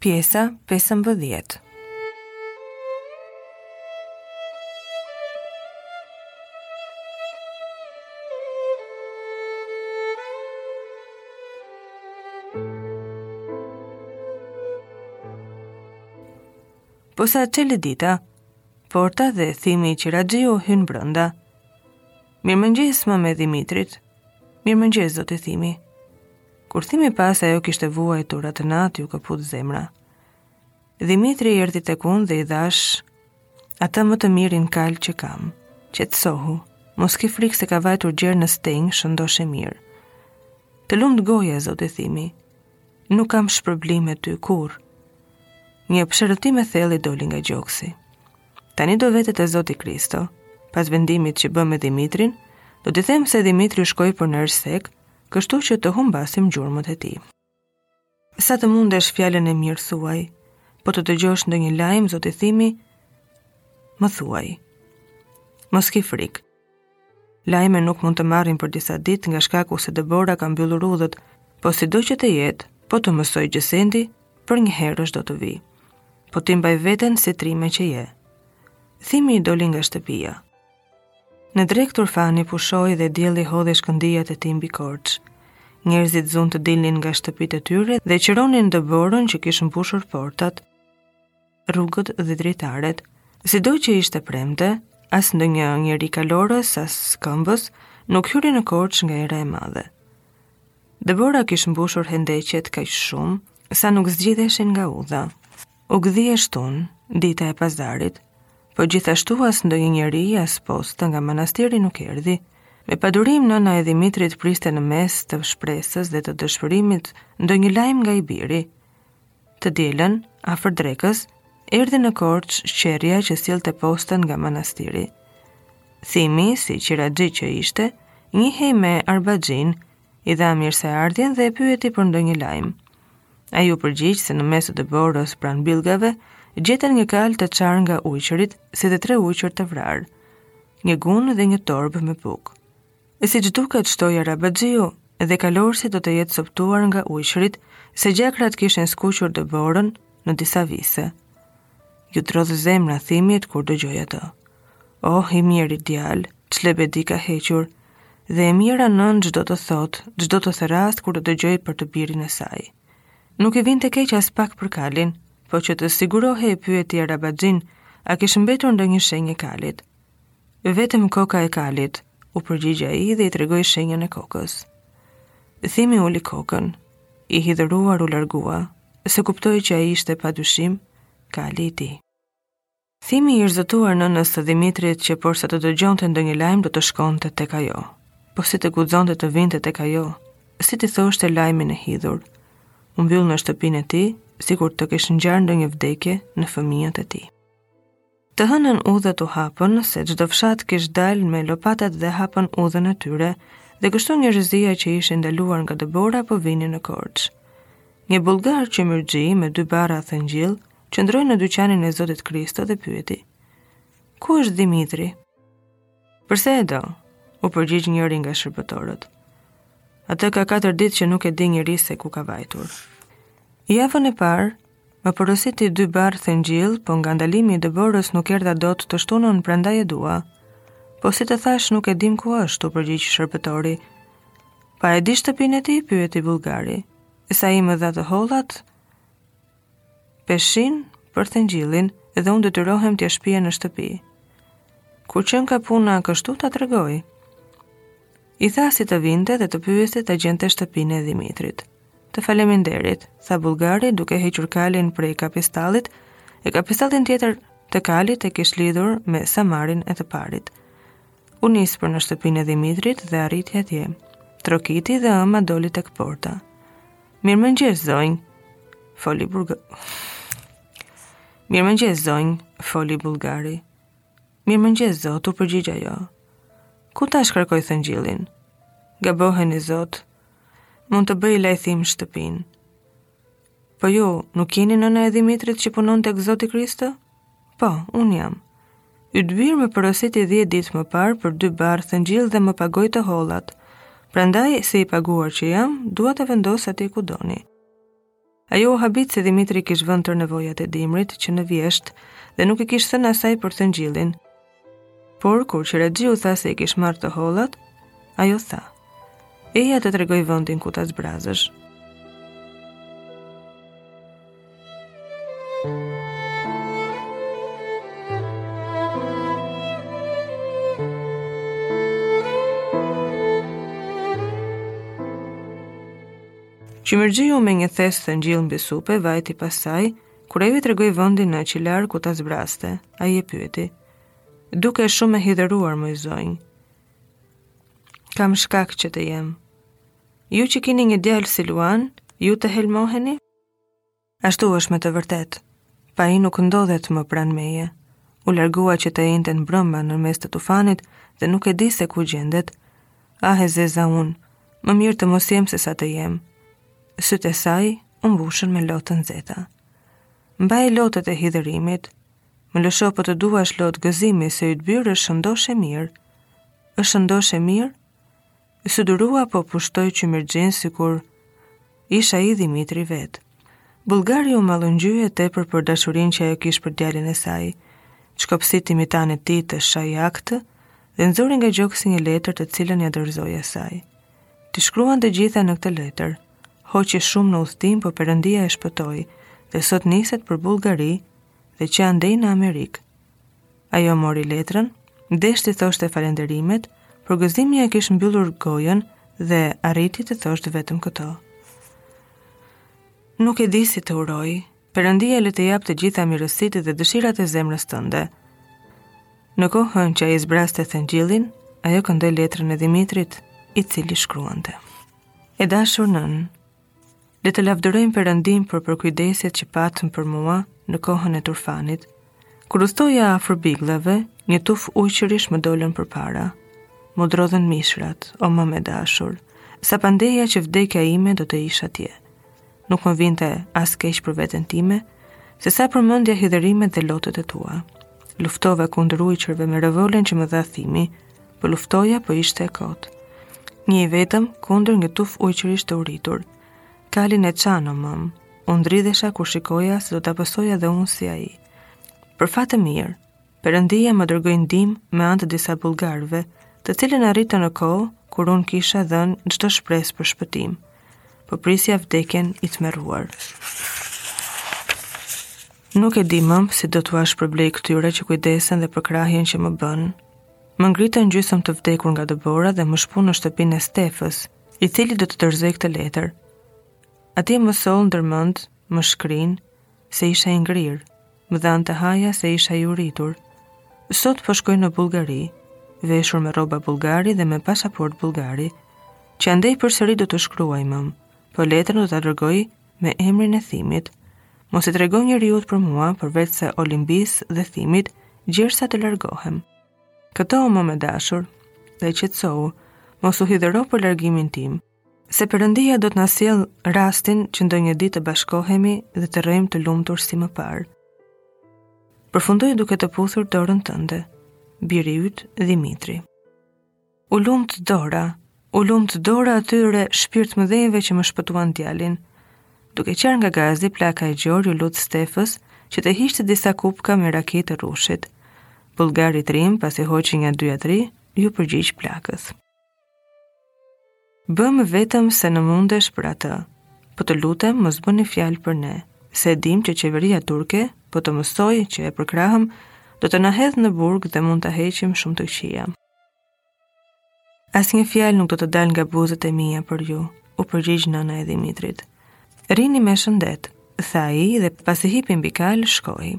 Pjesa 15 Posa e çeli dita, porta dhe Thimi qiraxhiu hyn brënda. Mirë mëngjes, mëmë e Dhimitrit. Mirë mëngjes, zoti Thimi. Kur Thimi pa sa ajo kishte vuajtur atë natë iu këput zemra. Dhimitri erdhi tek unë dhe i dhashë atë më të mirin kalë që kam. Qetësohu, mos ki frikë se ka vajtur gjer në Stenjë, shëndoshë e mirë. Të lumtë goja, zoti Thimi, nuk kam shpërblime ty kurrë. Një psherëtimë e thellë i doli nga gjoksi. Tani do vete te zoti Kristo, pas vendimit që bëmë me Dhimitrin, do t'i them se Dhimitri shkoi për në Ersekë, kështu që të humbasim gjurmët e tij. Sa të mundesh fjalën e mirë thuaj, po të dëgjosh ndonjë lajm zoti Thimi, më thuaj. Mos ki frikë. Lajme nuk mund të marrin për disa ditë nga shkaku se dëbora ka mbyllur udhët, po sido që të jetë, po të mësoj gjësendi, përnjëherësh do të vij. Po ti mbaj veten si trime që je. Thimi i doli nga shtëpia. Në drekë turfani pushoi dhe dielli hodhi shkëndijat e tij mbi Korçë. Njerëzit zunë të dilnin nga shtëpitë e tyre dhe qëronin dëborën që kish mbushur portat, rrugët dhe dritaret. Sido që ishte premte, as ndonjë njeri kalorës, as këmbës, nuk hyri në Korçë nga era e madhe. Dëbora kish mbushur hendeqet kaq shumë, sa nuk zgjidheshin nga udha. U gdhi e shtunë, dita e pazarit, po gjithashtu as ndonjë njeri as postë nga manastiri nuk erdhi. Me padurim nëna e Dhimitrit priste në mes të shpresës dhe të dëshpërimit ndonjë lajm nga i biri. Të dielën, afër drekës, erdhi në Korçë qerrja që sillte postën nga manastiri. Thimi, si qiraxhi që ishte, njihej me arabaxhinë, I dha mirëseardhjen dhe e pyeti për ndonjë lajm. Ai iu përgjigj se në mes të dëborës pranë bilgave, gjetën një kalë të çarë nga ujqërit si dhe tre ujqër të vrarë, një gunë dhe një torbë me bukë. E siç duket shtoi arabaxhiu dhe kalorësi do të jetë coptuar nga ujqërit se gjakrat kishin skuqur dëborën në disa vise. Iu drodh zemra Thimit kur dëgjoi atë. Oh, i mjeri djalë, Ç'lebeti ka hequr dhe e mjera nënë ç'do të thotë, ç'do të thërrasë kur të dëgjojë për të birin e saj. Nuk i vinte keq aspak për kalin, po që të sigurohej e pyeti arabaxhinë, a kish mbetur ndonjë shenjë e kalit. Vetëm koka e kalit, u përgjigj ai dhe i tregoi shenjën e kokës. Thimi uli kokën, i hidhëruar u largua, se kuptoi që ai ishte pa dyshim, kali i tij. Thimi i është zotuar nënës së Dhimitrit që porsa të dëgjonte ndonjë lajm do të shkonte tek ajo. Po si të guxonte të vinte tek ajo? Si t'i thoshte lajmin e hidhur? U mbyll në shtëpinë e tij, sikur të kish ngjarë ndonjë vdekje në fëmijët e tij. Të hënën udhët u hapën, se çdo fshat kish dalë me lopatat dhe hapën udhën e tyre, dhe kështu njerëzia që ishin ndaluar nga dëbora po vinin në Korçë. Një bullgar qymyrxhi me dy barrë thëngjill, qëndroi në dyqanin e zotit Kristo dhe pyeti, Ku është Dhimitri? Përse e do? U përgjigj njëri nga shërbëtorët. Atë ka katër ditë që nuk e di njeri se ku ka vajtur. Javën e parë, më porositi dy barrë thëngjill, po nga ndalimi i dëborës nuk erdha dot të shtunën prandaj e dua. Po si të thashë nuk e dimë ku është, u përgjigj shërbëtori. Pa e di shtëpinë e tij, pyeti bullgari. Se ai më dha të hollat, peshin për thëngjillin dhe unë detyrohem t'ia shpie në shtëpi. Kur qënka puna kështu ta tregoj. I tha si të vinte dhe të pyeste ta gjente shtëpinë e Dhimitrit. Të faleminderit, tha bullgari duke hequr kalin prej kapistallit, e kapistallin tjetër të kalit e kish lidhur me samarin e të parit. U nis për në shtëpinë e Dhimitrit dhe arriti atje. Trokiti dhe e ëma doli tek porta. Mirëmëngjes zonjë, foli bullg. Mirëmëngjes zonjë, foli bullgari. Mirëmëngjes zot, u përgjigj ajo. Ku ta shkarkoj thëngjillin? Gaboheni zot, mund të bëj lajthim shtëpinë. Po ju, nuk jeni nëna e Dhimitrit që punon tek zoti Kristo? Po, unë jam. Yt bir më porositi 10 ditë më parë për dy barrë thëngjill dhe më pagoi të hollat. Prandaj, si i paguar që jam, dua ta vendos atje ku doni. Ajo u habit se Dhimitri kish vënë tërë nevojat e dimrit që në vjeshtë dhe nuk i kish thënë asaj për thëngjillin. Por, kur qiraxhiu tha se i kish marrë të hollat, ajo tha, eja të tregoj vëndin ku ta zbrazësh. Qymyrxhiu me një thes thëngjill mbi supe, vajti pas saj, Kur ajo i tregoi vendin në qilar ku ta zbraste, ai e pyeti: "Dukesh shumë e hidhëruar, moj zonjë. Kam shkak që të jem. Ju që kini një djalë si Luan, ju të helmoheni?" Ashtu është me të vërtetë. Po ai nuk ndodhet më pranë meje. U largua që të enjten brëmba në mes të tufanit dhe nuk e di se ku gjendet. Ah e zeza unë, më mirë të mos jem se sa të jem. Sytë e saj u mbushën me lot të nxehta. Mbaj lotët e hidhërimit, më lësho po të duash lot gëzimi se yt bir është shëndosh e mirë. Është shëndosh e mirë? S'u durua po pushtoi qymyrxhinë sikur ish ai Dhimitri vetë. Bullgari u mallëngjye tepër për dashurinë që ajo kish për djalin e saj. Çkopsiti mitanë e tij të shajaktë dhe nxori nga gjoksi një letër të cilën ia dorëzoi asaj. T'i shkruan të gjitha në këtë letër. Hoqi shumë në udhëtim, po Perëndia e shpëtoi dhe sot niset për Bullgari dhe që andej në Amerikë. Ajo mori letrën, deshti të thoshte falënderimet, por gëzimi ia kish mbyllur gojën dhe arriti të thoshte vetëm këto. Nuk e di si të uroj, Perëndia le të japë të gjitha mirësitë dhe dëshirat e zemrës tënde. Në kohën që ai zbraste thëngjillin, ajo këndoi letrën e Dhimitrit, i cili shkruante. E dashur nënë, Le të lavdërojmë Perëndinë për përkujdesjet që pati për mua në kohën e turfanit. Kur udhëtoja afër Bigllave, një tufë ujqërish më dolën përpara. Më drodhen mishrat, o mëmë e dashur, sa pandeja që vdekja ime do të ish atje. Nuk më vinte aq keq për veten time, se sa përmendja hidhërimet dhe lotët e tua. Luftova kundër ujqërve me revolen që më dha Thimi, po luftoja po ishte e kotë. Një i vetëm kundër një tufë ujqërish të uritur. Kalin e çanë, o mëmë, unë dridhesha kur shikoja se do ta pësoja dhe unë si ai. Për fat të mirë, Perëndia më dërgoi ndihmë me anë të disa bullgarëve, të cilët arritën në kohë kur unë kisha dhënë çdo shpresë për shpëtim, po prisja vdekjen i tmerruar. Nuk e di mëmë si do t'ua shpërblej këtyre që kujdesen dhe përkrahjen që më bënë. Më ngritën gjysëm të vdekur nga dëbora dhe më shpunë në shtëpinë e Stefës, i cili do të dorëzojë këtë letër. Atje më sollë ndër mend, më shkrinë se isha i ngrirë, më dhanë të haja se isha i uritur. Sot po shkoj në Bullgari, veshur me rroba bullgari dhe me pasaportë bullgari. Që andej përsëri do të shkruaj mëmë, po letrën do ta dërgoj me emrin e Thimit. Mos i trego njeriut për mua, përveçse Olimbisë dhe Thimit, gjersa të largohem. Këtu jam me të dashur, dhe qetësohu, mos u hidhëro për largimin tim, se perëndia do të na sjellë rastin që ndonjë ditë të bashkohemi dhe të rrojmë të lumtur si më parë. Përfundoj duke të puthur dorën tënde, biri yt Dhimitri. U lumtë dora, u lumtë dora atyre shpirtmëdhenjve që më shpëtuan djalin. Duke qarë nga gazi, plaka e gjorë iu lut Stefës që të hiqte disa kupka me raki të rrushit. Bulgari trim, pasi hoqi nja 2 a 3, iu përgjigj plakës. Bëmë vetëm se në mundesh për atë, po të lutem mos bëni fjalë për ne, se e dimë që qeveria turke, po të mësojë që e përkrahëm, do të na hedh në burg dhe mund të heqim shumë të këqija. Asnjë fjalë nuk do të dalë nga buzët e mia për ju, u përgjigj nëna e Dhimitrit. Rrini me shëndet, tha ai dhe pasi hipi mbi kalë, shkoi.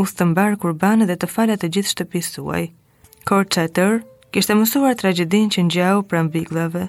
Udhë të mbarë kurban dhe të fala të gjithë shtëpisë suaj. Korça e tërë, kishte mësuar tragjedinë që ngjau pranë Bigllave,